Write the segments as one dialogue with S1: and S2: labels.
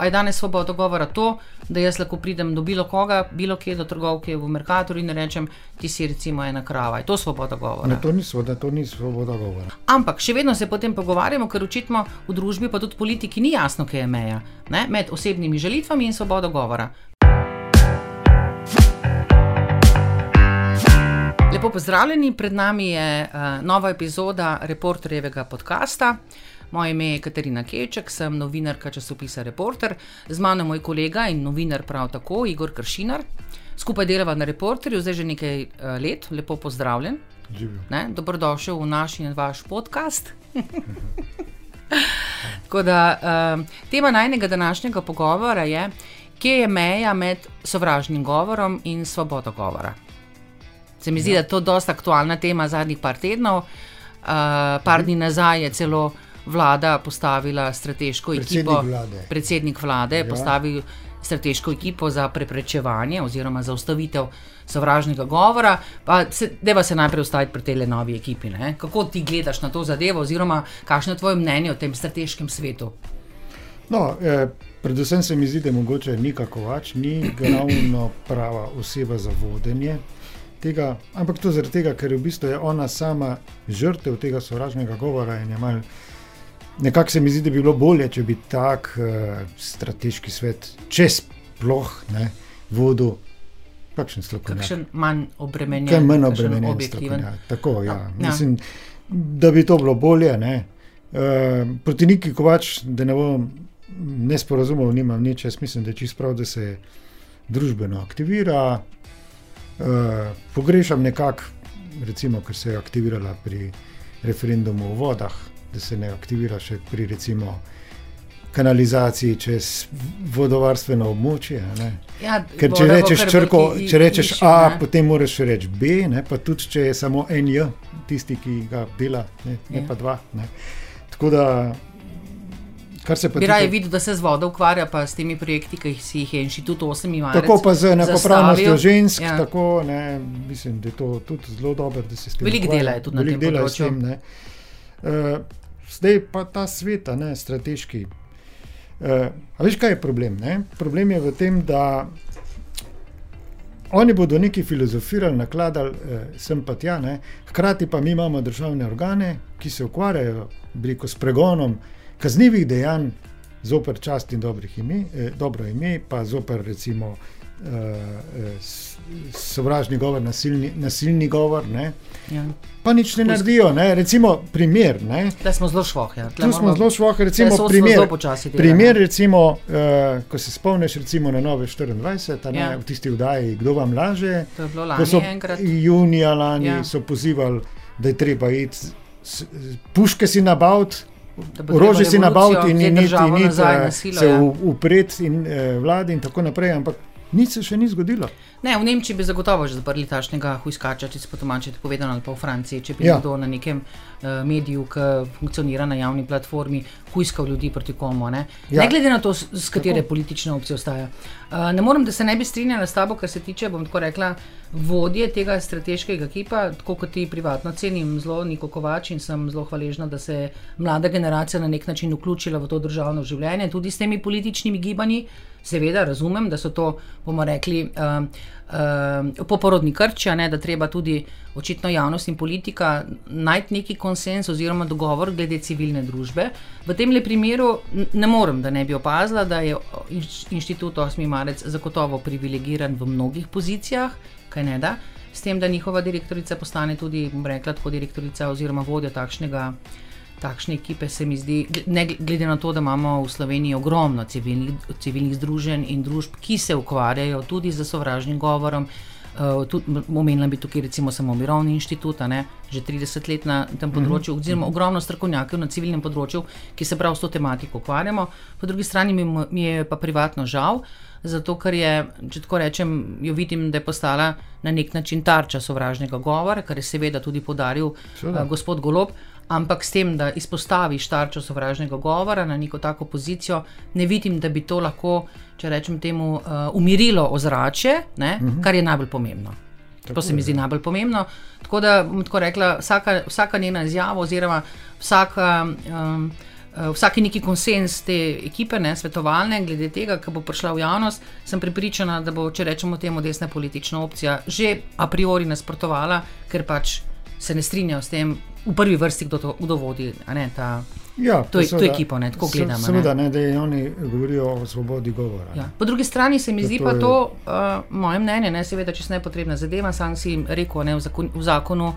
S1: A je danes svoboda govora to, da jaz lahko pridem do bilo koga, bilo kje do trgovke v Merkatorju in rečem, ti si recimo ena krava. Je to svoboda govora?
S2: Ne, to ni svoboda, to ni svoboda govora.
S1: Ampak še vedno se potem pogovarjamo, ker očitno v družbi, pa tudi politiki, ni jasno, kje je meja ne? med osebnimi želitvami in svobodo govora. Lepo pozdravljeni, pred nami je uh, nova epizoda reporterjevega podcasta. Moje ime je Katarina Keček, sem novinarka časopisa Reporter, z mano je moj kolega in novinar prav tako, Igor Kršinar. Skupaj delava na Reporterju, zdaj že nekaj uh, let, lepo pozdravljen. Dobrodošel v naš in vaš podcast. da, uh, tema najnega današnjega pogovora je, kje je meja med sovražnim govorom in svobodo govora. Se mi zdi, ja. da je to dosta aktualna tema zadnjih par tednov. Uh, par dni nazaj je celo vlada postavila strateško
S2: predsednik
S1: ekipo,
S2: vlade.
S1: predsednik vlade ja. postavil strateško ekipo za preprečevanje oziroma za ustavitev sovražnega govora. Deva se najprej ustaviti pri tej novi ekipi. Ne? Kako ti gledaš na to zadevo, oziroma kakšno je tvoje mnenje o tem strateškem svetu?
S2: No, eh, predvsem se mi zdi, da je mogoče Nika Kovač ni glavno prava oseba za vodenje. Tega, ampak to zaradi tega, ker v bistvu je ona sama žrtev tega sovražnega govora in je malo Nekako se mi zdi, da bi bilo bolje, če bi tak uh, strateški svet, če sploh ne, vodil. Kakšen strokovnjak?
S1: Kakšen manj obremenjen,
S2: kaj manj obremenjen objektiven. Tako, ja. Ja. Mislim, da bi to bilo bolje. Ne. Uh, proti Niki Kovač, da ne bom nesporazumel, nimam nič, jaz mislim, da je čisto prav, da se družbeno aktivira. Uh, pogrešam nekako, recimo, ker se je aktivirala pri referendumu o vodah da se ne aktivira še pri recimo. Kanalizaciji čez vodovarstveno območje.
S1: Ja,
S2: Ker če rečeš, črko, če rečeš išči, A, ne? potem moraš reči B, ne? pa tudi če je samo en J, tisti, ki ga dela, ne, ne ja. pa dva. Ne? Tako da.
S1: Bi raje videl, da se z vodo ukvarja, pa s temi projekti, ki si jih je inštitut 8 ima.
S2: Tako pa z enakopravnostjo žensk, ja. tako ne, mislim, da je to tudi zelo dobro, da se s tem.
S1: Veliko dela je tudi na tem področju.
S2: Uh, zdaj pa ta svet, ne strateški. Uh, veš, kaj je problem? Ne? Problem je v tem, da oni bodo neki filozofirali, nakladali uh, sem pa tja, ne? hkrati pa mi imamo državne organe, ki se ukvarjajo s pregonom kaznivih dejanj zoper čast in ime, eh, dobro ime, pa zoper recimo sovražni govor, nasilni, nasilni govor. Ja. Pa nič ne naredijo. Ne? Recimo, primer.
S1: Tu smo zelo švohi. Ja.
S2: Tu smo zelo švohi. Recimo, primer, primer recimo, uh, ko se spomniš recimo, na nove 24, ne, ja. v tisti vdaji, kdo vam laže.
S1: Ko
S2: so junija lani ja. so pozivali, da je treba iti, puške si nabaviti. Orožje si nabaviti in ni se upreti eh, vladi, in tako naprej. Ampak Nič se še ni zgodilo.
S1: Ne, v Nemčiji bi zagotovo že zaprli tašnega huiskača, če se po domači povedano, ali pa v Franciji, če bi ja. nekdo na nekem uh, mediju, ki funkcionira na javni platformi, huiskal ljudi proti komu. Ne, ja. ne glede na to, z katere tako. politične opcije ostaja. Uh, ne morem, da se ne bi strinjala s tabo, kar se tiče, bom tako rekla, vodje tega strateškega ekipa, tako kot ti privatno cenim, zelo Niko Kovač in sem zelo hvaležna, da se je mlada generacija na nek način vključila v to državno življenje, tudi s temi političnimi gibanji. Seveda razumem, da so to, bomo rekli, uh, poporodni krči, ne, da treba tudi očitno javnost in politika najti neki konsens oziroma dogovor glede civilne družbe. V tem le primeru ne morem, da ne bi opazila, da je inštitut 8. marec zagotovo privilegiran v mnogih pozicijah, kaj ne da, s tem, da njihova direktorica postane tudi, bom rekla, tako direktorica oziroma vodja takšnega takšne ekipe se mi zdi, ne glede na to, da imamo v Sloveniji ogromno civilnih, civilnih združenj in družb, ki se ukvarjajo tudi z sovražnim govorom. Uh, Omenila bi tukaj recimo samo Mirovni inštitut, ne, že 30 let na tem področju, mm -hmm. oziroma ogromno strokovnjakov na civilnem področju, ki se prav s to tematiko ukvarjamo. Po drugi strani mi, mi je pa privatno žal, zato ker je, če tako rečem, jo vidim, da je postala na nek način tarča sovražnega govora, kar je seveda tudi podaril uh, gospod Golob ampak s tem, da izpostaviš tarčo sovražnega govora na neko tako pozicijo, ne vidim, da bi to lahko, če rečem temu, uh, umirilo ozračje, ne, uh mhm. -huh. kar je najbolj pomembno. Tako to se mi zdi je. najbolj pomembno. Tako da bom tako rekla, vsaka, vsaka njena izjava, oziroma vsaka. Um, uh, vsaki neki konsens te ekipe, ne, svetovalne, glede tega, ki bo prišla v javnost, sem pripričana, da bo, če rečemo temu, desna politična opcija že a priori nasprotovala, ker pač se ne strinjajo s tem, v prvi vrsti, kdo to kdo vodi. Ne, ta,
S2: Ja,
S1: To je- to je ekipo, ne, tako gledamo, ne.
S2: Seveda, ne, da je oni govorijo o svobodi govora.
S1: Ja. Po drugi strani se mi
S2: Da
S1: zdi
S2: to
S1: pa
S2: je-
S1: to, uh, moje mnenje, ne, seveda, če se ne potrebna zadeva, sam si rekel, ne, v, zakon, v zakonu uh,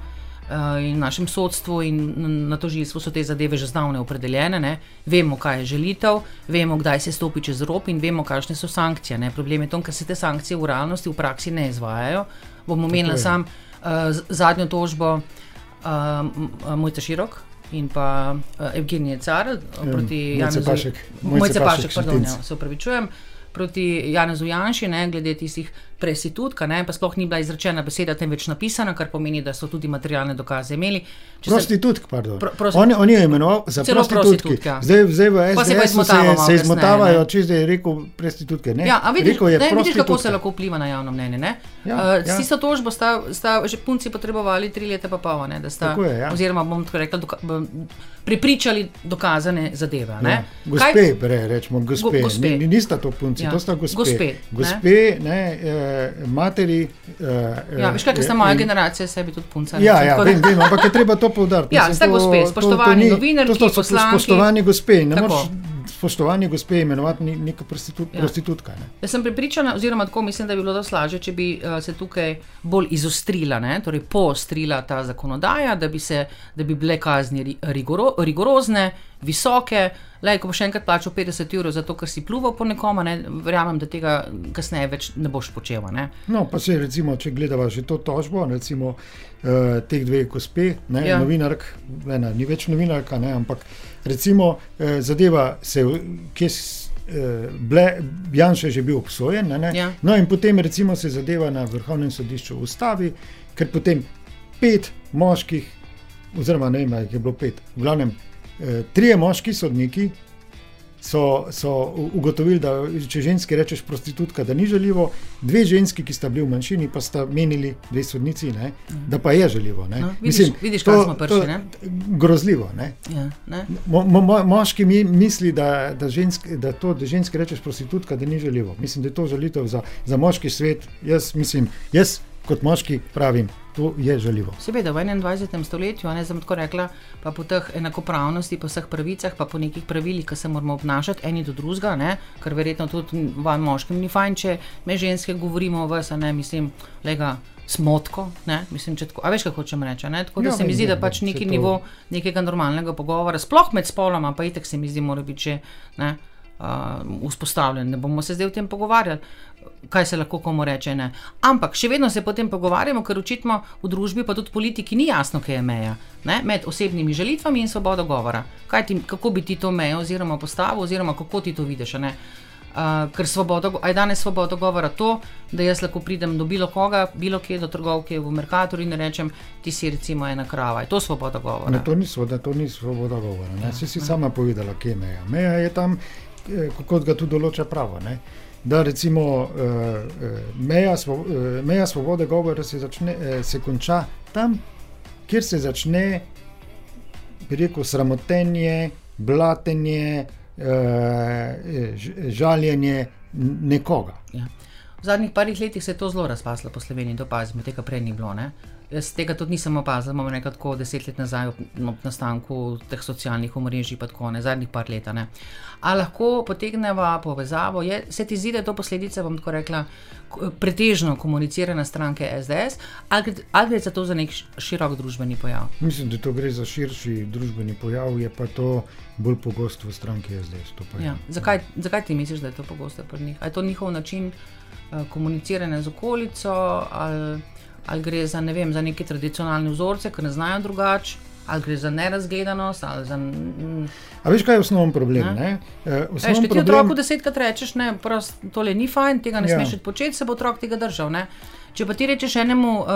S1: in našem sodstvu in na tožilstvu so te zadeve že zdavne opredeljene. Ne. Vemo, kaj je želitev, vemo, kdaj se stopi čez rob in vemo, kakšne so sankcije. Ne. Problem je to, ker se te sankcije v realnosti, v praksi ne izvajajo. Bom omenila sam uh, zadnjo tožbo uh, Mojca Širok. In pa uh, Evgenije Car eh, proti Janezu
S2: Pašek. Mojce Pašek
S1: Pašek, pardon, ja, se upravičujem, proti Janezu Janši, ne, glede tistih prestitutka, ne, pa sploh ni bila izrečena beseda, temveč napisana, kar pomeni, da so tudi materialne dokaze imeli. Če se-
S2: Prostitutk, pardon.
S1: Pro- prosti-
S2: on, on je imenoval za prostitutke.
S1: prostitutka.
S2: Zdaj, zdaj v
S1: se
S2: SDS se, se
S1: kasneje,
S2: izmotavajo,
S1: ne.
S2: če zdaj je rekel prostitutke. Ne,
S1: Ja, a vidiš,
S2: rekel je
S1: ne, vidiš, kako se
S2: prostitutka.
S1: lahko vpliva na javno mnenje. Ne?
S2: Ja,
S1: uh,
S2: ja.
S1: S tisto tožbo sta, sta že punci potrebovali tri leta, pa pol, ne, da sta,
S2: je, ja.
S1: oziroma bom tako rekla, doka, prepričali dokazane zadeve. Ne?
S2: Ja. Gospe, bre, rečemo, gospe.
S1: Go- gospe.
S2: Ni, nista to punci,
S1: Ja.
S2: to sta gospe.
S1: Gospe, ne.
S2: gospe ne, eh, materi. Eh,
S1: Ja, veš, kaj,
S2: eh,
S1: moja
S2: in-
S1: generacija sebi tudi punca.
S2: Ja,
S1: recimo,
S2: ja
S1: tako
S2: vem, vem, ampak je treba to poudariti.
S1: Ja,
S2: to-
S1: gospe,
S2: to- to
S1: spoštovani
S2: ni-
S1: novinarki,
S2: to so
S1: poslanki.
S2: Spoštovani gospe, ne moreš spoštovani gospe imenovati neka prostitu,
S1: Ja.
S2: prostitutka. Ne.
S1: Jaz sem prepričana, oziroma tako mislim, da bi bilo dosti lažje, če bi uh, se tukaj bolj izostrila, ne? torej poostrila ta zakonodaja, da bi, se, da bi bile kazni ri- rigoro, rigorozne, visoke. Lej, ko boš enkrat plačal 50 evrov za to, ker si pluval po nekom, ne? verjamem, da tega kasneje več ne boš počel. Ne?
S2: No, pa se recimo, če gledava že to tožbo, recimo uh, teh dveh gospe, ne,
S1: Ja.
S2: novinark, ena ni več novinarka, ne, ampak recimo uh, zadeva se, kje s- eh, Janša je že bil obsojen, ne, ne?
S1: Ja.
S2: no in potem recimo se zadeva na vrhovnem sodišču ustavi, ker potem pet moških, oziroma ne vem, ali je bilo pet, v glavnem eh, trije moški sodniki so, so ugotovili, da če ženski rečeš prostitutka, da ni želivo, dve ženski, ki sta bili v manjšini, pa sta menili, dve sodnici, ne, da pa je želivo. Ne.
S1: No, vidiš- vidiš, kam smo prišli, ne?
S2: Grozljivo. Ne.
S1: Ja, ne?
S2: Mo, mo, mo, moški mi misli, da, da, žensk, da to, da ženski rečeš prostitutka, da ni želivo. Mislim, da je to želitev za, za moški svet. Jaz mislim, jaz kot moški pravim, to je želivo.
S1: Seveda, v 21. stoletju, ne sem tako rekla, pa po teh enakopravnosti, po vseh pravicah, pa po nekih pravilih, ki se moramo obnašati eni do drugega, ne, kar verjetno tudi vam moškim ni fajn, če me ženske govorimo o vas, ne mislim, lega. Smotko, ne? mislim, če tako. A veš, kako hočem reči? ne? Tako da
S2: Ja,
S1: se mi zdi, da pač neki
S2: to-
S1: nivo nekega normalnega pogovora, sploh med spoloma, pa itek se mi zdi, mora biti že ne, uh, vzpostavljen. Ne bomo se zdaj o tem pogovarjali, kaj se lahko komu reče. Ne. Ampak še vedno se potem pogovarjamo, ker očitno v družbi, pa tudi politiki, ni jasno, kaj je meja ne, med osebnimi želitvami in svobodo govora. Ti, kako bi ti to mejo oziroma postavil, oziroma kako ti to vidiš. ne. Uh, ker svobodo, je danes svoboda govora to, da jaz lahko pridem do bilo koga, bilo kje do trgovke v Merkatorju in rečem, ti si recimo ena krava. Je to svoboda govora?
S2: Ne, to ni svoboda, to ni svoboda govora. Ne. Si si sama povedala, kje je meja. Meja je tam, kot ga tudi določa pravo. Ne. Da recimo eh, eh, meja, svo, eh, meja svobode govora se, začne, eh, se konča tam, kjer se začne, bi rekel, sramotenje, blatenje, eh, žaljenje nekoga.
S1: Ja. V zadnjih parih letih se je to zelo razpaslo po Sloveniji, to opazimo, tega prej ni bilo. Ne? Jaz tega tudi nisem opazil, imamo nekaj tako deset let nazaj ob, ob nastanku teh socialnih omrežij, pa tako ne, zadnjih par let. a ne. A lahko potegneva povezavo, je, se ti zdi, da je to posledica, bom tako rekla, pretežno komunicirane stranke SDS, ali, gre- ali gre za to za nek širok družbeni pojav?
S2: Mislim, da to gre za širši družbeni pojav, je pa to bolj pogosto v stranki SDS.
S1: Ja. Zakaj, zakaj ti misliš, da je to pogosto pri njih? A je to njihov način uh, komuniciranja z okolico, ali, ali gre za, ne vem, za neke tradicionalne vzorce, ki ne znajo drugače, ali gre za nerazgledanost, za. mm,
S2: A veš, kaj je osnovni problem?
S1: Ja.
S2: Ne? Eh,
S1: Veš, ti
S2: problem-
S1: otroku desetkrat rečeš, ne, prost, tole ni fajn, tega ne
S2: Ja.
S1: smeš početi, se bo otrok tega držal. Ne? Če pa ti rečeš enemu, uh,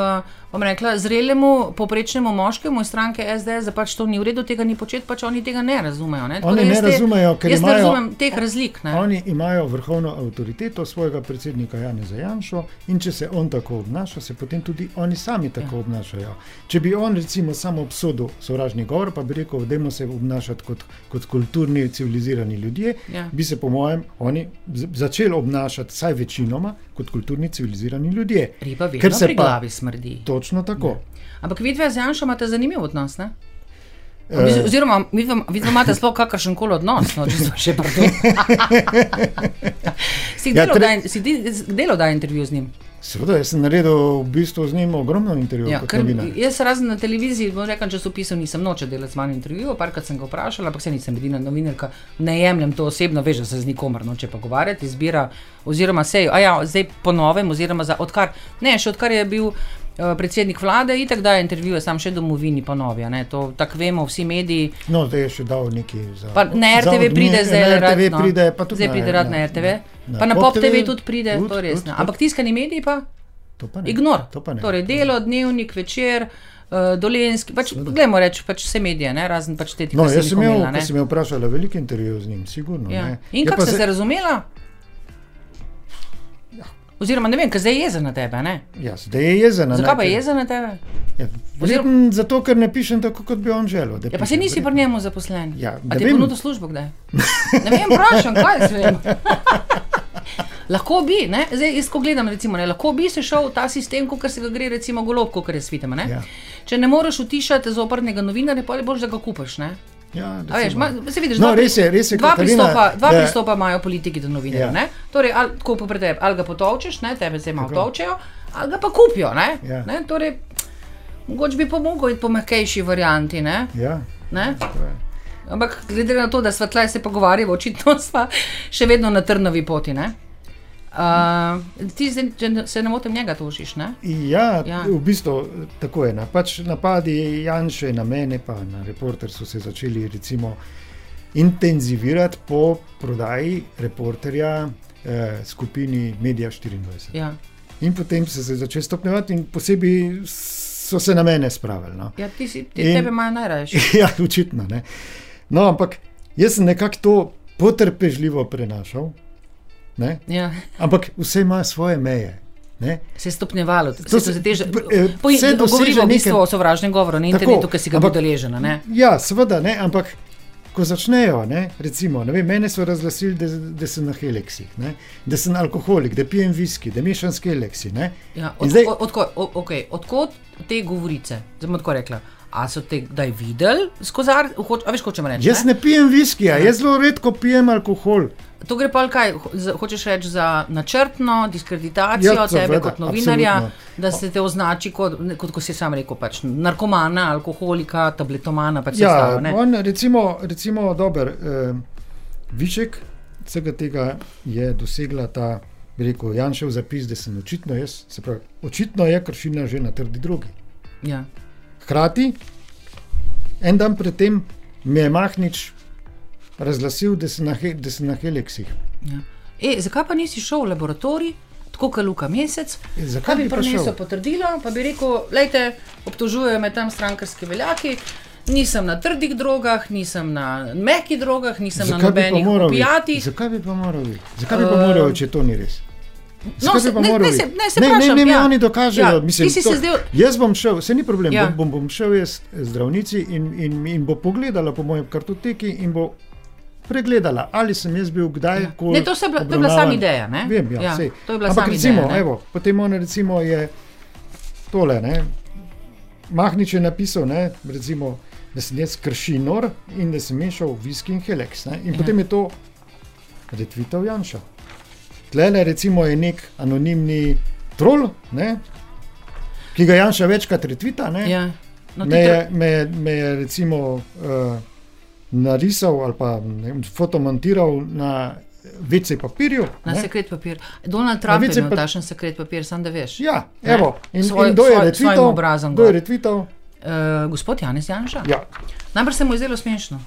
S1: bom rekla, zrelemu, poprečnemu moškemu iz stranke SDS, da pač to ni v redu, tega ni početi, pač oni tega ne razumejo. Ne?
S2: Oni ne razumejo, ker
S1: jaz
S2: imajo,
S1: ne razumem teh razlik. Ne?
S2: Oni imajo vrhovno avtoriteto svojega predsednika Jana Zajanša in če se on tako obnaša, se potem tudi oni sami tako ja. obnašajo. Če bi on recimo samo obsodil sovražni govor, pa bi rekel, da se obnašati kot, kot kulturni, civilizirani ljudje, ja. bi se po mojem oni začeli obnašati, vsaj večinoma, kot kulturni, civilizirani ljudje.
S1: Riba ker se pa glavi smrdi.
S2: Točno tako. Ne.
S1: Ampak vidve z Janšom imate zanimiv odnos. Ne? Eh. Oziroma, vi imate sploh kakršen koli odnos, no, če smo še pri tem. si ja, tre... delo da intervju z njim?
S2: Seveda, jaz sem naredil v bistvu z njim ogromno intervjujev. Ja,
S1: jaz razen na televiziji, bom rekel, časopisov nisem noče delati z manj intervjujev, parkrat sem ga vprašal, ampak se nisem edina novinarka, ne jemljem to osebno, veš, da se z nikomer noče pogovarjati, izbira, oziroma sej, a ja, zdaj po novem, oziroma za odkar, ne, še odkar je bil. Eh, predsednik vlade in tako da je intervjuje, sam še domovini ponovja. To tako vemo, vsi mediji.
S2: No, zdaj je še dal neki za.
S1: Pa na RTV za pride zdaj,
S2: na RTV rad, no. pride, pa
S1: tudi zdaj pride rad na RTV. Na, pa na Pop TV tudi pride, tud, to je res. Ampak tiskani mediji pa? To pa ne. Ignor. To pa ne. Torej, delo, dnevnik, večer. Uh, Dolenski, pač, gledamo reči, pač vse medije, ne? razen pač te tipe.
S2: No, jaz sem imel, sem imel vprašala veliko intervjujev z njim, sigurno.
S1: Ja. In kako ste se razumela? Oziroma, ne vem, kaj zdaj je jezen na tebe.
S2: Ja, zdaj je jezen na tebe.
S1: Zakaj pa je jezen na tebe?
S2: Ja, Oziroma, zato, ker ne pišem tako, kot bi on želel.
S1: Ja, pa se nisi pri njemu zaposlen.
S2: Ja,
S1: A ti je ponudil službo kdaj? Ne vem, vprašam, kaj se vem. lahko bi, ne? zdaj jaz ko gledam, recimo, ne? lahko bi se šel ta sistem, kot se ga gre, recimo, golob, kot je svitem. Ja. Če ne moreš utišati zoprnega novinarja, pa bolj, da ga kupaš.
S2: Ja,
S1: veš, ma, se vidiš,
S2: no, dva, res je, res je,
S1: dva, pristopa, dva da, pristopa imajo politiki do novinarjev. Ja. Torej, ali, ko popredaj, ali ga potovčeš, ne, tebe se malo tovčejo, ali ga pa kupijo. Ne, ja. ne, torej, mogoče bi pomogel po mehkejši varianti. Ne,
S2: ja.
S1: ne? Ampak glede na to, da svetlaj se pogovarjamo, očitno smo še vedno na trnovi poti. Ne? Uh, ti zdaj, če se ne motim, njega tožiš? Ne?
S2: Ja, ja, v bistvu tako je. Pač napadi Janša na mene, pa na reporter so se začeli recimo, intenzivirati po prodaji reporterja eh, skupini Media 24.
S1: Ja.
S2: In potem so se začeli stopnjevati, in posebej so se na mene spravili. No.
S1: Ja, ti si, ti in, tebe imajo najraje.
S2: Ja, očitno. No, ampak jaz sem nekako to potrpežljivo prenašal.
S1: Ja.
S2: Ampak vse ima svoje meje. Ne?
S1: Se je stopnjevalo, se, se, se teže, vse to govori v bistvu o sovražnem govoru na internetu, ki si ga udeležen.
S2: Ja, seveda, ne, ampak ko začnejo, ne, recimo, ne vem, mene so razglasili, da, da sem na heleksih, ne, da sem alkoholik, da pijem viski, da mešam s heleksi.
S1: Ja, od, zdaj, od, od, od, okay, odkot te govorice? Zdaj bom tako rekla. A so te kdaj videli skozi arhive? Veš, hočem reči.
S2: Jaz ne, ne pijem viski, ja. jaz zelo redko pijem alkohol.
S1: To gre pa kaj, hočeš reči za načrtno diskreditacijo ja, tebe kot novinarja, absolutno. da se te označi kot, kot ko si sam rekel, pač, narkomana, alkoholika, tabletomana. Pač
S2: ja, stalo, on, recimo, recimo dober, eh, višek vsega tega je dosegla ta, bi rekel, Janšev zapis, da sem očitno jaz, se pravi, očitno je kršina že na trdi drugi.
S1: Ja.
S2: Hkrati, en dan predtem mi je Mahnič razglasil, da sem na, he, da sem na heliksih.
S1: Ja. E, zakaj pa nisi šel v laboratorij, tako kot Luka Mesec?
S2: E, zakaj
S1: bi prinesel potrdilo, pa bi rekel, lejte, obtožujejo me tam strankarski veljaki. Nisem na trdih drogah, nisem na mehkih drogah, nisem zakaj na nobenih opijatih.
S2: Zakaj bi pa moral biti? Zakaj bi pa moral, uh, če to ni res?
S1: No, se, ne, ne, se, ne, se ne,
S2: ne, ne,
S1: ja.
S2: oni dokažejo. Ja, mislim, to, zdel... Jaz bom šel, se ni problem, ja. bom, bom, bom šel jaz zdravnici in, in, in bo pogledala po mojem kartoteki in bo pregledala, ali sem jaz bil kdaj
S1: ja. koli. To, to je bila sama ideja. Ne?
S2: Vem, ja,
S1: ja, to je bila
S2: sama recimo, ideja. Evo, potem on recimo je tole. Ne? Mahnič je napisal, ne, recimo, da sem jaz kršinor in da sem mešal viski in heleks. Ne? In ja. potem je to retvitev Janša. Tlele recimo je nek anonimni trol, ne? ki ga Janša večkrat retvita.
S1: Ja.
S2: No, me, je, me, me je recimo. Uh, narisal ali pa vem, fotomontiral na večji papirju.
S1: Na ne? sekret papir. Donald Trump je imel takšen sekret papir, sam da veš.
S2: Ja, evo. In, svoj, in kdo je retvital? Kdo je retvital?
S1: Uh, gospod Janis Janša.
S2: Ja.
S1: Najbrž se mu je zelo smešno.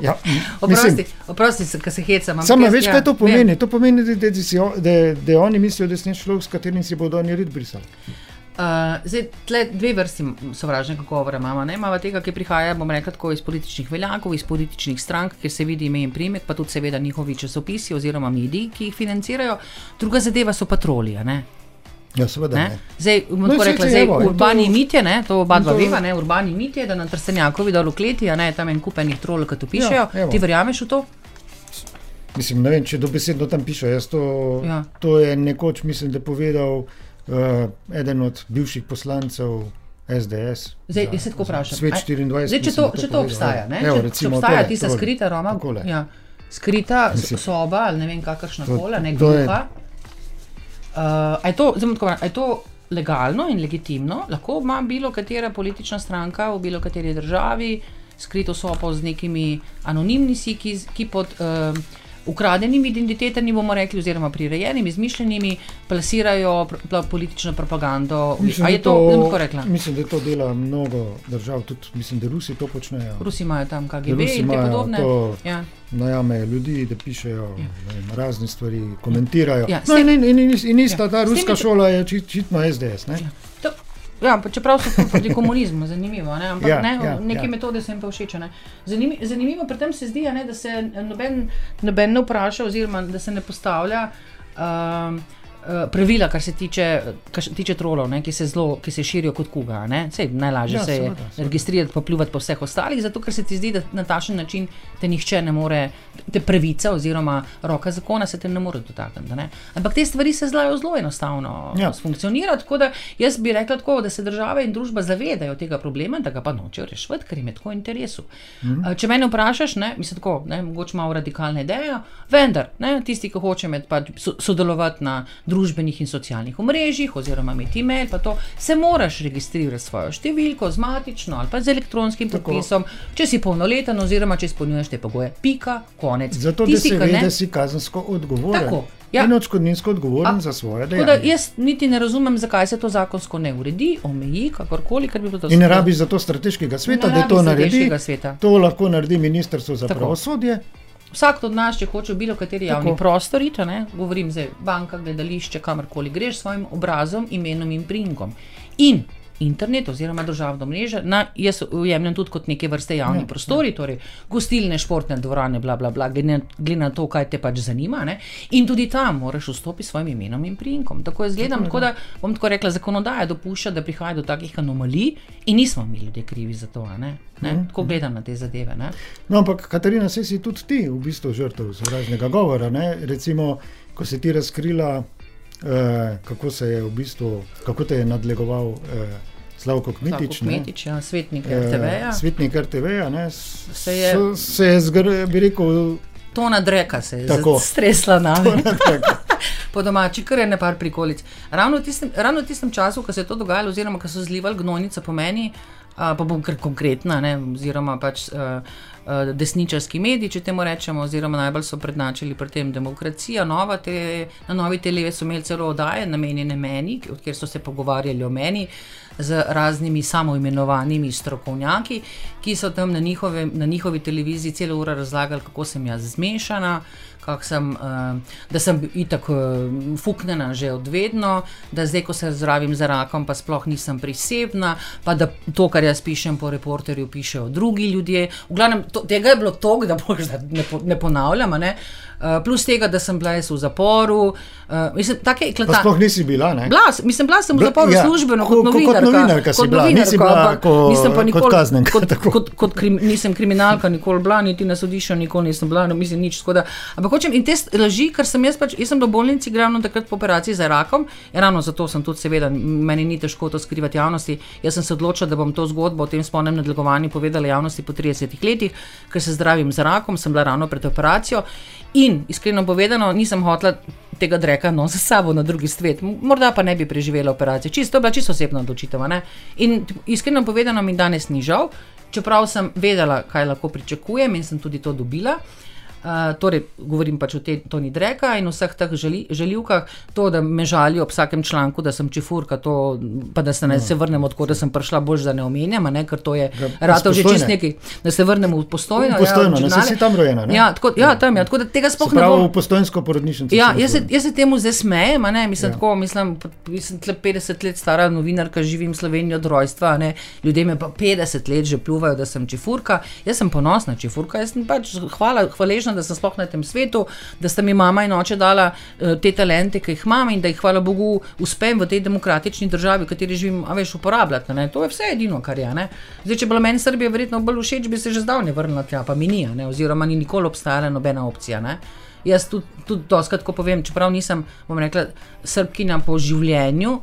S2: Ja,
S1: oprosti, oprosti se, ker se hecam.
S2: Samo veš, ja, kaj to pomeni? Vem. To pomeni, da, da, da, da, oni mislijo, da si ne človek, s katerim si bodo oni red brisali.
S1: Uh, zdaj, tle dve vrsti sovražnega govora imamo. Imamo tega, ki prihaja, bomo rekli, tako iz političnih veljakov, iz političnih strank, kjer se vidi ime in primek, pa tudi seveda njihovi časopisi oziroma mediji, ki jih financirajo. Druga zadeva so patrolije.
S2: Ja, seveda. Ne?
S1: Ne? Zdaj, no, rekli, zdaj, evo, urbani to... mit je, ne? to oba dva to... veva, ne? urbani mit je, da na trstenjakovi dol v kleti, a ne tam en kupenih trolov, ki to pišejo. Ja, Ti verjameš v to?
S2: Mislim, ne vem, če dobesedno tam pišejo. To, ja. to je nekoč, mislim, da povedal uh, eden od bivših poslancev. SDS.
S1: Zdaj, jaz se tako vprašam.
S2: Svet 24.
S1: Zdaj, če to, če to obstaja, ne? Evo, če, če obstaja tista skrita Roma, ja, skrita Mislim, soba ali ne vem kakršna kola, ne gluha. Uh, je, to, tako, je to legalno in legitimno? Lahko ima bilo katera politična stranka v bilo kateri državi skrito sobo z nekimi anonimnimi, ki, ki pod. Uh, ukradenimi identitetami, bomo rekli, oziroma prirejenimi, izmišljenimi, plasirajo pr politično propagando. Mislim, je to, to
S2: mislim, da to dela mnogo držav, tudi mislim, da Rusi to počnejo.
S1: Rusi imajo tam KGB in podobne. Ja.
S2: Najamejo ljudi, da pišejo ja. vem, razne stvari, komentirajo. Ja, no, in, in, in, in, ista ja. ta ruska šola je očitno SDS. Ja.
S1: Ja, čeprav so proti komunizmu, zanimivo. Ne? Ampak ja, ne, ja, neke ja. metode se jim pa všeč. Zanimivo, zanimivo pri tem se zdi, ne, da se noben, noben ne vpraša, oziroma da se ne postavlja. Uh, pravila, kar se tiče, kar se tiče trolov, ne, ki, se zlo, ki se širijo kot kuga. Sej, najlažje ja, se je registrirati, pa pljuvati po vseh ostalih, zato ker se ti zdi, da na takšen način te nihče ne more, te pravica oziroma roka zakona se te ne more dotakniti. Ampak te stvari se zlajo zelo enostavno ja. funkcionirati. Tako da jaz bi rekla tako, da se država in družba zavedajo tega problema, da ga pa nočejo rešiti, ker jim je tako v interesu. Mhm. Uh, če me vprašaš, ne, mislim tako, ne, mogoče malo radikalna ideja, vendar ne, tisti, ki hoče med, pa, sodelovati na družbenih in socialnih omrežjih, oziroma imeti e-mail, pa to se moraš registrirati svojo številko z matično ali pa z elektronskim podpisom, če si polnoleten, oziroma če izpolnjuješ te pogoje. Pika, konec.
S2: Zato, Tisti, da, se ve, da si kazensko odgovoren. Tako. Ja. In odškodninsko odgovoren A, za svoje delo.
S1: Jaz niti ne razumem, zakaj se to zakonsko ne uredi, omeji, kakorkoli. Bi
S2: in ne rabi za to strateškega sveta, da to naredi. To lahko naredi Ministrstvo za Tako. pravosodje.
S1: Vsak od nas, če hoče bilo kateri javni Tako. prostor, iti, govorim zdaj, banka, gledališče, kamorkoli greš s svojim obrazom, imenom in prinkom. In internet oziroma državno mrežo, jaz ujemljem tudi kot neke vrste javni ja, prostori, ja. torej gostilne, športne dvorane, bla, bla, bla, glede na to, kaj te pač zanima. Ne? In tudi tam moraš vstopiti s svojim imenom in prinkom. Tako jaz gledam, tako da bom tako rekla, zakonodaja dopušča, da prihaja do takih anomalij in nismo mi ljudje krivi za to. Ne? Ne? Mhm, tako mhm. gledam na te zadeve.
S2: No, ampak, Katarina, se si tudi ti v bistvu žrtev sovražnega govora. Ne? Recimo, ko si ti razkrila, eh, kako se je v bistvu, kako te je nadlegoval. Eh, Slavko Kmetič,
S1: Kmetič ja, svetnik RTV-ja.
S2: Eh, svetnik RTV-ja se je, so, se je zgr, bi rekel,
S1: to nadreka se je tako stresla na me. Po domači, kar je ne par prikolic. Ravno v tistem, ravno v tistem času, ko se je to dogajalo, oziroma ko so zlivali gnojnice po meni, pa bom kar konkretna, ne, oziroma pač. Uh, Desničarski mediji, če temu rečemo, oziroma najbolj so prednačili pri tem demokracija. Nova te, na novi televizi so imeli celo oddaje, namenjene meni, kjer so se pogovarjali o meni, z raznimi samoimenovanimi strokovnjaki, ki so tam na, njihove, na njihovi televiziji celo uro razlagali, kako sem jaz zmešana, sem, uh, da sem itak uh, fuknjena že odvedno, da zdaj, ko se zdravim za rakom, pa sploh nisem prisebna, pa da to, kar jaz pišem po reporterju, pišejo drugi ljudje. V glavnem, to, tega je bilo toliko, da boš, da ne, ne ponavljam. Ne? Uh, plus tega, da sem bila v zaporu. Uh, mislim, tako je
S2: eklatantno. Sploh nisi bila, ne?
S1: Bila, mislim, bila sem v zaporu ja, službeno kot novinarka.
S2: Kot novinarka si bila, nisi bila ko, nisem pa nikoli, kot kaznenka.
S1: Kot, kot, kot, kot krim, nisem kriminalka, nikoli bila, niti na sodišču, nikoli nisem bila, no, mislim, nič. Da, ampak hočem in te laži, ker sem jaz pač, jaz sem do bolnici glavno takrat po operaciji za rakom, ravno zato sem tudi seveda, meni ni težko to skrivati javnosti. Jaz sem se odločila, da bom to zgodbo o tem spolnem nadlegovanju povedala javnosti po 30 letih, ker se zdravim za rakom, sem bila ravno pred operacijo. In iskreno povedano, nisem hotela tega dreka no, za sabo na drugi svet, morda pa ne bi preživela operacije. Čisto, to je bila čisto osebna odločitev. In iskreno povedano, mi danes ni žal, čeprav sem vedela, kaj lahko pričakujem in sem tudi to dobila. Uh, torej, govorim pač o Toni Dreka in vseh teh želi, željivkah, to, da me žalijo ob vsakem članku, da sem čifurka, to, pa da se ne no. se vrnem od koda sem prišla, bož da ne omenjam, ne, ker to je rado že čist nekaj, da se vrnem v postojno.
S2: V postojno, ja, ne si tam rojena. Ne?
S1: Ja, tako, ja, tam je, ja, tako da tega sploh ne bom.
S2: V postojnsko porodnišnico.
S1: Ja, jaz se, jaz se temu zdaj smejem, ne, mislim, ja. tako, mislim, mislim, tle 50 let stara novinarka, živim v Sloveniji od rojstva, ne, ljudje me pa 50 let že pluvajo, da sem čifurka, jaz sem ponosna čifurka, jaz sem pač hvala, hvaležna, da sem sploh na tem svetu, da sta mi mama in oče dala uh, te talente, ki jih imam in da jih, hvala Bogu, uspem v tej demokratični državi, v kateri živim, a veš, uporabljati. Ne? To je vse edino, kar je. Ne? Zdaj, če bi bila meni Srbija verjetno bolj všeč, bi se že zdavnaj vrnila tja, pa mi ni, ne? oziroma ni nikoli obstajala nobena opcija. Ne? Jaz tudi, tudi doskrat, ko povem, čeprav nisem, bom rekla, srbkina po življenju,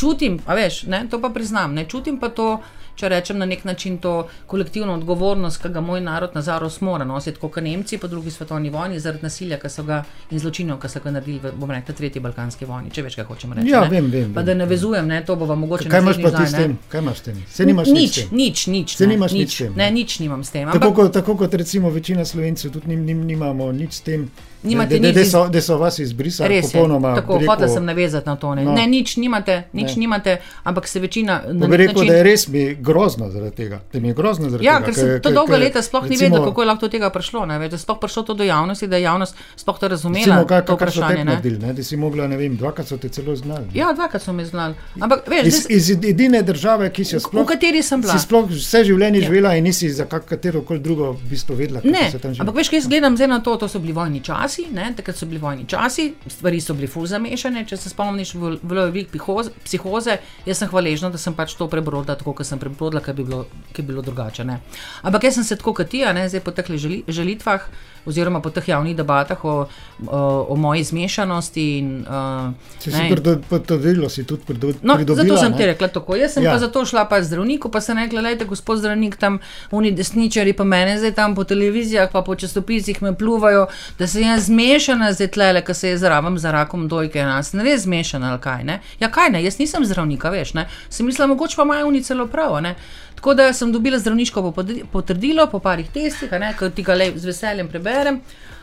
S1: čutim, a veš, ne? to pa priznam, ne čutim pa to če rečem na nek način to kolektivno odgovornost, ki ga moj narod na zarost mora nositi, kot Nemci po drugi svetovni vojni, zaradi nasilja ga, in zločinov, ki so ga naredili v, bom rekel, tretji balkanski vojni, če veš, kaj hočemo reči.
S2: Ja, vem, vem.
S1: Pa da ne vezujem, ne, to bo vam mogoče.
S2: Kaj imaš pa ti s tem? Kaj imaš s tem? Se nimaš
S1: nič, nič, nič.
S2: Se nimaš nič s tem.
S1: Ne, nič nimam s tem.
S2: Tako, kot, tako kot recimo večina slovencev, tudi nim, nim, nimamo nič s tem.
S1: Nimate
S2: nič. Da so, so vas izbrisali,
S1: res popolnoma. Tako, rekel, hotel sem navezati na to. Ne, no. ne nič nimate, nič ne. nimate, ampak se večina.
S2: Ne bi rekel, način... da je res mi grozno zaradi tega. Da mi je grozno zaradi
S1: ja,
S2: tega.
S1: Ja, ker se to dolga leta sploh recimo, ni vedelo, kako je lahko do tega prišlo. Ne, da je sploh prišlo to do javnosti, da je javnost sploh to razumela. Recimo,
S2: kaj, to vprašanje. Naredili, ne, da si mogla, ne vem, dvakrat so te celo znali.
S1: Ja, dvakrat so me znali. Ampak, veš,
S2: iz, iz edine države, ki si jo sploh.
S1: V kateri sem bila.
S2: Si sploh vse življenje ja. živela in nisi za katero koli drugo v bistvu vedela.
S1: Ne, ampak veš, kaj jaz gledam zdaj na to, to so bili vojni časi, ne, takrat so bili vojni časi, stvari so bile ful zamešane. Če se spomniš, bilo je veliko psihoze, jaz sem hvaležna, da sem pač to prebrodila tako, kot sem prebrodila, ker bi bilo, bilo drugače. Ne. Ampak jaz sem se tako kot ti, zdaj po teh želitvah oziroma po teh javnih debatah o, o, o moji zmešanosti. In, uh,
S2: Če si potrdila, si tudi pridobila.
S1: No, zato sem ti rekla tako. Jaz sem ja. pa zato šla pa zdravniku, pa sem rekla, lejte, gospod zdravnik, tam oni desničari, pa mene zdaj tam po televizijah, pa po časopisih me pluvajo, da se jaz zmešana zdaj tlele, ker se je zraven za rakom dojke, nas ne res zmešana ali kaj. Ne? Ja, kaj ne, jaz nisem zdravnika, veš, ne? sem mislila, mogoče pa imajo oni celo prav. Ne? Tako da sem dobila zdravniško potrdilo po parih testih, ki ti ga le z veseljem preberem,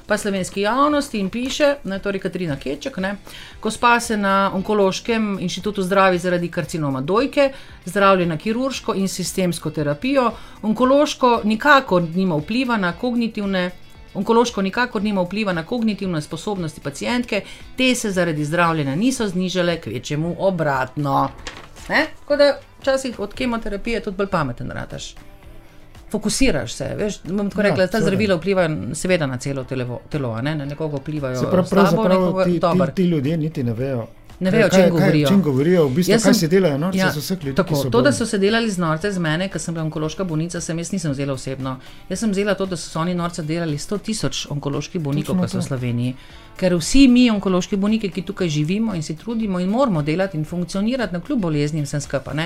S1: pa slovenski javnosti in piše, ne, torej Katrina Keček, ne, ko spa se na onkološkem inštitutu zdravi zaradi karcinoma dojke, zdravljena kirurško in sistemsko terapijo, onkološko nikakor nima vpliva na kognitivne. Onkološko nikakor nima vpliva na kognitivne sposobnosti pacijentke, te se zaradi zdravljenja niso znižale, kvečemu obratno. Tako da včasih od kemoterapije tudi bolj pameten rataš. Fokusiraš se, veš, bom tako rekla, ja, ta zdravila vplivajo seveda na celo telo, telo ne? na nekoga vplivajo.
S2: Se pravi, pravzaprav ti, ti, ti ljudje niti ne vejo.
S1: Ne vejo, o čem govorijo.
S2: Čem govorijo, v bistvu, sem, kaj se delajo, norce ja, so vse ljudi.
S1: Tako, to, da so se delali z norce z mene, ker sem bila onkološka bolnica, sem jaz nisem vzela osebno. Jaz sem vzela to, da so oni norce delali 100 tisoč onkoloških bolnikov, ki so v Sloveniji. Ker vsi mi, onkološki bolniki, ki tukaj živimo in se trudimo in moramo delati in funkcionirati na kljub boleznim, sem skapa.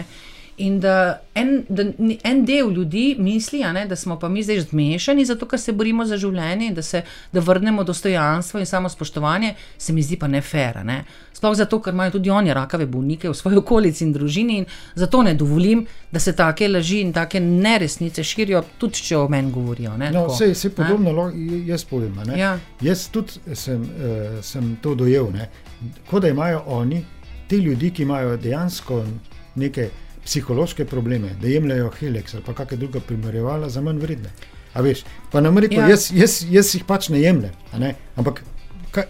S1: In da en, da en del ljudi misli, ne, da smo pa mi zdaj zmešani, zato ker se borimo za življenje da, se, da vrnemo dostojanstvo in samo spoštovanje, se mi zdi pa ne fair. Ne. Sploh zato, ker imajo tudi oni rakave bolnike v svoji okolici in družini in zato ne dovolim, da se take laži in take neresnice širijo, tudi če o meni govorijo. Ne,
S2: no, vse je podobno, lo, jaz povem. Ja. Jaz tudi sem, uh, sem to dojel, kot da imajo oni, ti ljudje, ki imajo dejansko nekaj psihološke probleme, da jemljajo Helix ali pa kakšne druge primerjavale za manj vredne. A veš, pa nam reko, ja. jaz, jaz, jaz jih pač ne jemljem, ampak. Kaj,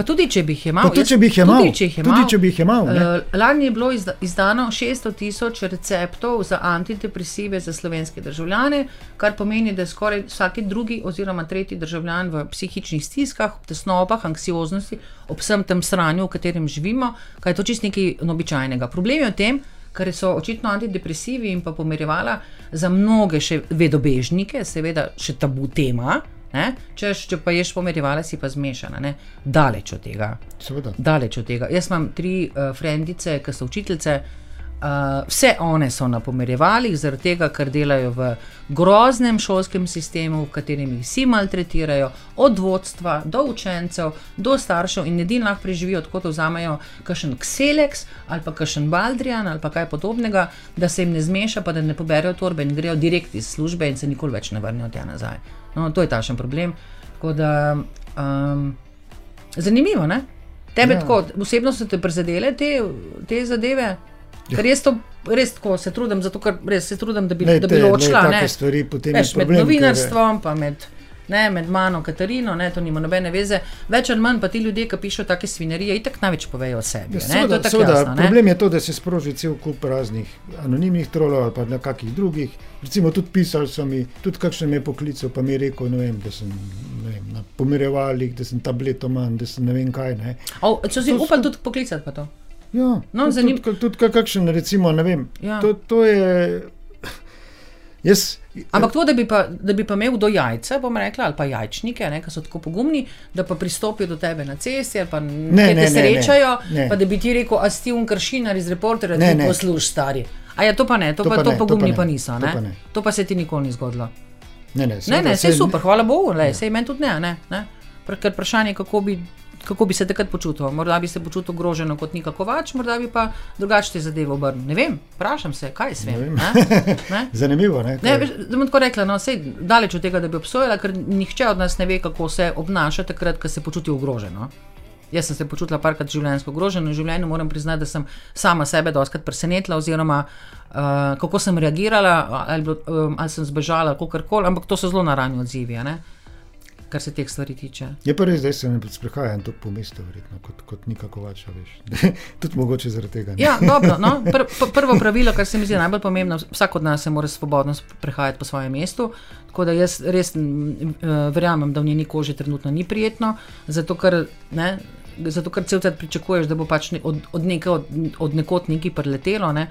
S1: Pa tudi, če bi jih imel,
S2: tudi, če bi jih imel, tudi, če jih imel, tudi, če bi jih imel
S1: uh, lani je bilo izdano 600 tisoč receptov za antidepresive za slovenske državljane, kar pomeni, da je skoraj vsak drugi oziroma tretji državljan v psihičnih stiskah, tesnobah, anksioznosti, ob vsem tem sranju, v katerem živimo, kaj je to čist nekaj običajnega. Problem je v tem, ker so očitno antidepresivi in pa pomirjevala za mnoge še vedobežnike, seveda še tabu tema. Če, če pa ješ pomirjevala, si pa zmešana, ne? daleč od tega. Daleč od tega. Jaz imam tri uh, frendice, ki so učiteljice, Uh, vse one so na pomerjevalih, zaradi tega, ker delajo v groznem šolskem sistemu, v katerem jih vsi maltretirajo, od vodstva do učencev, do staršev in edini lahko preživijo, tako da vzamejo kakšen Xelex ali pa kakšen Baldrian ali pa kaj podobnega, da se jim ne zmeša, pa da ne poberajo torbe in grejo direkt iz službe in se nikoli več ne vrnejo tja nazaj. No, to je tašen problem. Da, um, zanimivo, ne? Tebe ja. tako, osebno so te prizadele te, te zadeve? Ja. Ker res, to, res tako se trudim, zato ker res se trudim, da bi,
S2: ne,
S1: da bi ločila.
S2: Ne, stvari, Veš,
S1: med novinarstvom, pa med ne, med mano, Katarino, ne, to nima nobene veze. Več ali manj pa ti ljudje, ki pišejo take svinerije, itak največ povejo o sebi. Ja, soda,
S2: je soda, jasno, problem je to, da se sproži cel kup raznih anonimnih trolov ali pa na kakih drugih. Recimo tudi pisali so mi, tudi kakšne me poklical, pa mi je rekel, vem, da sem vem, na pomirjevalih, da sem tabletoman, da sem ne vem kaj. Ne.
S1: O, so si upali tudi poklicati pa to?
S2: Ja, no, tudi, tudi, tudi kakšen, recimo, ne vem. Ja. To, to je. Jaz,
S1: Ampak to, da bi, pa, da bi pa imel do jajca, bom rekla, ali pa jajčnike, ki so tako pogumni, da pa pristopijo do tebe na cesti ali pa ne, ne, te srečajo, ne, ne. pa da bi ti rekel, a si un kršinar iz reporterja, da ti posluš stari. A ja, to pa ne, to, to, pa, pa, to ne, pogumni to pa, ne, pa niso. To pa, to pa se ti nikoli ni zgodilo.
S2: Ne, ne,
S1: ne, ne, vse je super, hvala Bogu, le, sej meni tudi ne. ne, ne. Ker vprašanje je, kako bi kako bi se takrat počutil. Morda bi se počutil ogrožen kot Nika Kovač, morda bi pa drugače te zadeve obrnil. Ne vem, vprašam se, kaj se vem.
S2: Zanimivo. Ne, ne,
S1: da bom tako rekla, no, sej, daleč od tega, da bi obsojala, ker nihče od nas ne ve, kako se obnaša takrat, ko se počuti ogroženo. Jaz sem se počutila parkrat življenjsko ogroženo in v življenju moram priznati, da sem sama sebe doskrat presenetila, oziroma uh, kako sem reagirala, ali, um, ali sem zbežala, kako koli, ampak to so zelo naravni odzivi. Uh, kar se teh stvari tiče.
S2: Je pa res, da se ne sprehajam tu po mestu, verjetno, kot, kot nikako več, veš. Tudi mogoče zaradi tega.
S1: Ja, dobro, no? Pr prvo pravilo, kar se mi zdi najbolj pomembno, vsak od nas se mora svobodno prehajati po svojem mestu. Tako da jaz res verjamem, da v njeni koži trenutno ni prijetno, zato ker. Ne, Zato, ker cel cel pričakuješ, da bo pač od, od, neke, od, od nekod nekaj preletelo, ne?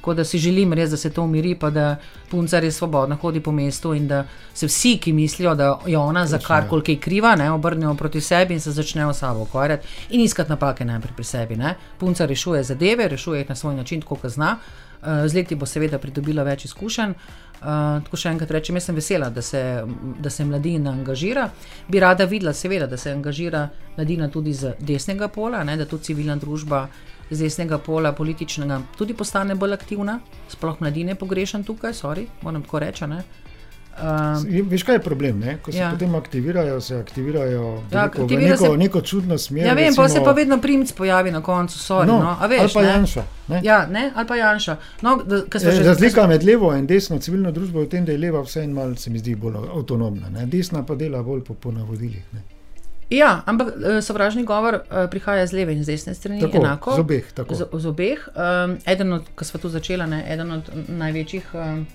S1: Uh, Tako da si želim res, da se to umiri, pa da punca res svobodno hodi po mestu in da se vsi, ki mislijo, da je ona za karkoli kaj kriva, ne, obrnejo proti sebi in se začnejo sabo ukvarjati in iskati napake najprej pri sebi. Ne. Punca rešuje zadeve, rešuje jih na svoj način, tako kot zna. Uh, z leti bo seveda pridobila več izkušenj. Uh, tako še enkrat rečem, jaz sem vesela, da se, da se mladina angažira. Bi rada videla, seveda, da se angažira mladina tudi z desnega pola, ne, da tudi civilna družba z desnega pola političnega tudi postane bolj aktivna, sploh mladine pogrešam tukaj, sorry, moram tako reči.
S2: Um, Veš, kaj je problem? Ne? Ko se ja. potem aktivirajo, se aktivirajo ja, neko, aktivira neko, se, neko čudno smer.
S1: Ja, vem, recimo, pa se pa vedno primc pojavi na koncu, sorry, no, no, veš,
S2: ali pa ne? Janša.
S1: Ne? Ja, ne, ali pa Janša. No, da,
S2: e, razlika med levo in desno civilno družbo je v tem, da je leva vse en mal, se mi zdi, bolj avtonomna, ne? desna pa dela bolj po, po navodilih. Ne?
S1: Ja, ampak eh, sovražni govor uh, prihaja z leve in z desne strani.
S2: Tako, enako, z obeh.
S1: Z, z obeh. Um, eden od, ki smo tu začeli, ne, eden od največjih um,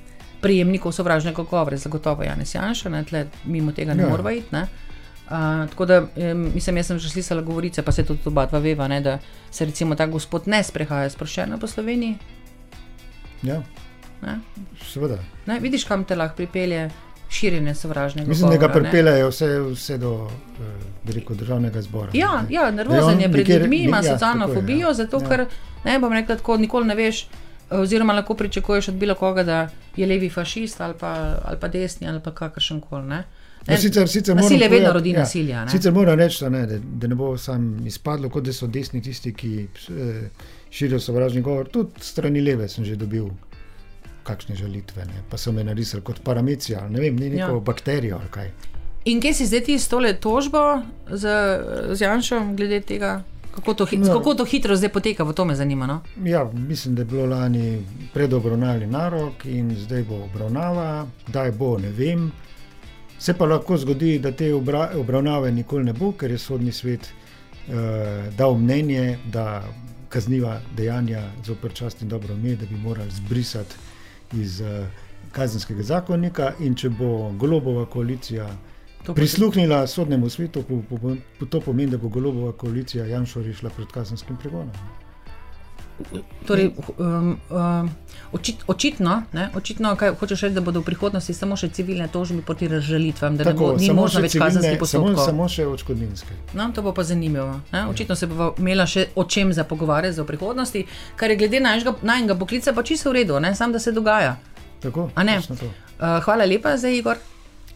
S1: prijemnikov sovražnega govora, zagotovo Janes Janša, ne, tle, mimo tega ne ja. moramo iti. Uh, tako da, um, mislim, jaz sem že slišala govorice, pa se tudi oba dva veva, ne, da se recimo ta gospod ne sprehaja sproščeno po Sloveniji.
S2: Ja, ne? seveda.
S1: Ne, vidiš, kam te lahko pripelje širjenje sovražnega.
S2: Mislim, da ga pripeljejo vse, vse do uh, državnega zbora.
S1: Ja, ja nervozen je pred ljudmi, ima ja, socialno fobijo, ja. zato ja. ker ne bom rekel, tako nikoli ne veš. Oziroma, lahko pričakuješ od bilo koga, da je levi fašist ali pa, ali pa desni ali pa kakršen koli. Ne?
S2: No, sicer, sicer
S1: nasilje vedno rodi ja, nasilje.
S2: Sicer moram reči, da ne, da ne bo sam izpadlo, kot da so desni tisti, ki eh, širijo sovražni govor. Tudi strani leve sem že dobil kakšne žalitve, ne? pa so me narisali kot paramecija, ne vem, ni neko ja. bakterijo ali kaj.
S1: In kje si zdaj ti s tole tožbo z, z Janšom, glede tega, kako to, no, kako to hitro zdaj poteka, v to me zanima. No?
S2: Ja, mislim, da je bilo lani predobravnavni narok in zdaj bo obravnava, da je bo, ne vem. Se pa lahko zgodi, da te obra, obravnave nikoli ne bo, ker je sodni svet uh, dal mnenje, da kazniva dejanja zoper čast in dobro ime, da bi morali zbrisati iz uh, kazenskega zakonika, in če bo golobova koalicija to prisluhnila sodnemu svetu, po, po, po, to pomeni, da bo golobova koalicija Janša rešila pred kazenskim pregonom.
S1: Torej, um, um, očit, očitno, ne, očitno kaj, hočeš reči, da bodo v prihodnosti samo še civilne tožbe proti razžalitvam, da Tako, ne bo možno več kazenskih postopkov.
S2: Samo, samo še odškodninske.
S1: No, to bo pa zanimivo. Ne. Očitno se bo imela še o čem za pogovarjati v prihodnosti, kar je glede najnega poklica pa čisto v redu, samo da se dogaja.
S2: Tako,
S1: uh, hvala lepa za Igor.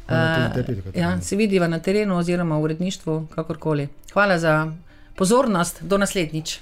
S1: Uh, ja, se vidiva na terenu oziroma v uredništvu, kakorkoli. Hvala za pozornost, do naslednjič.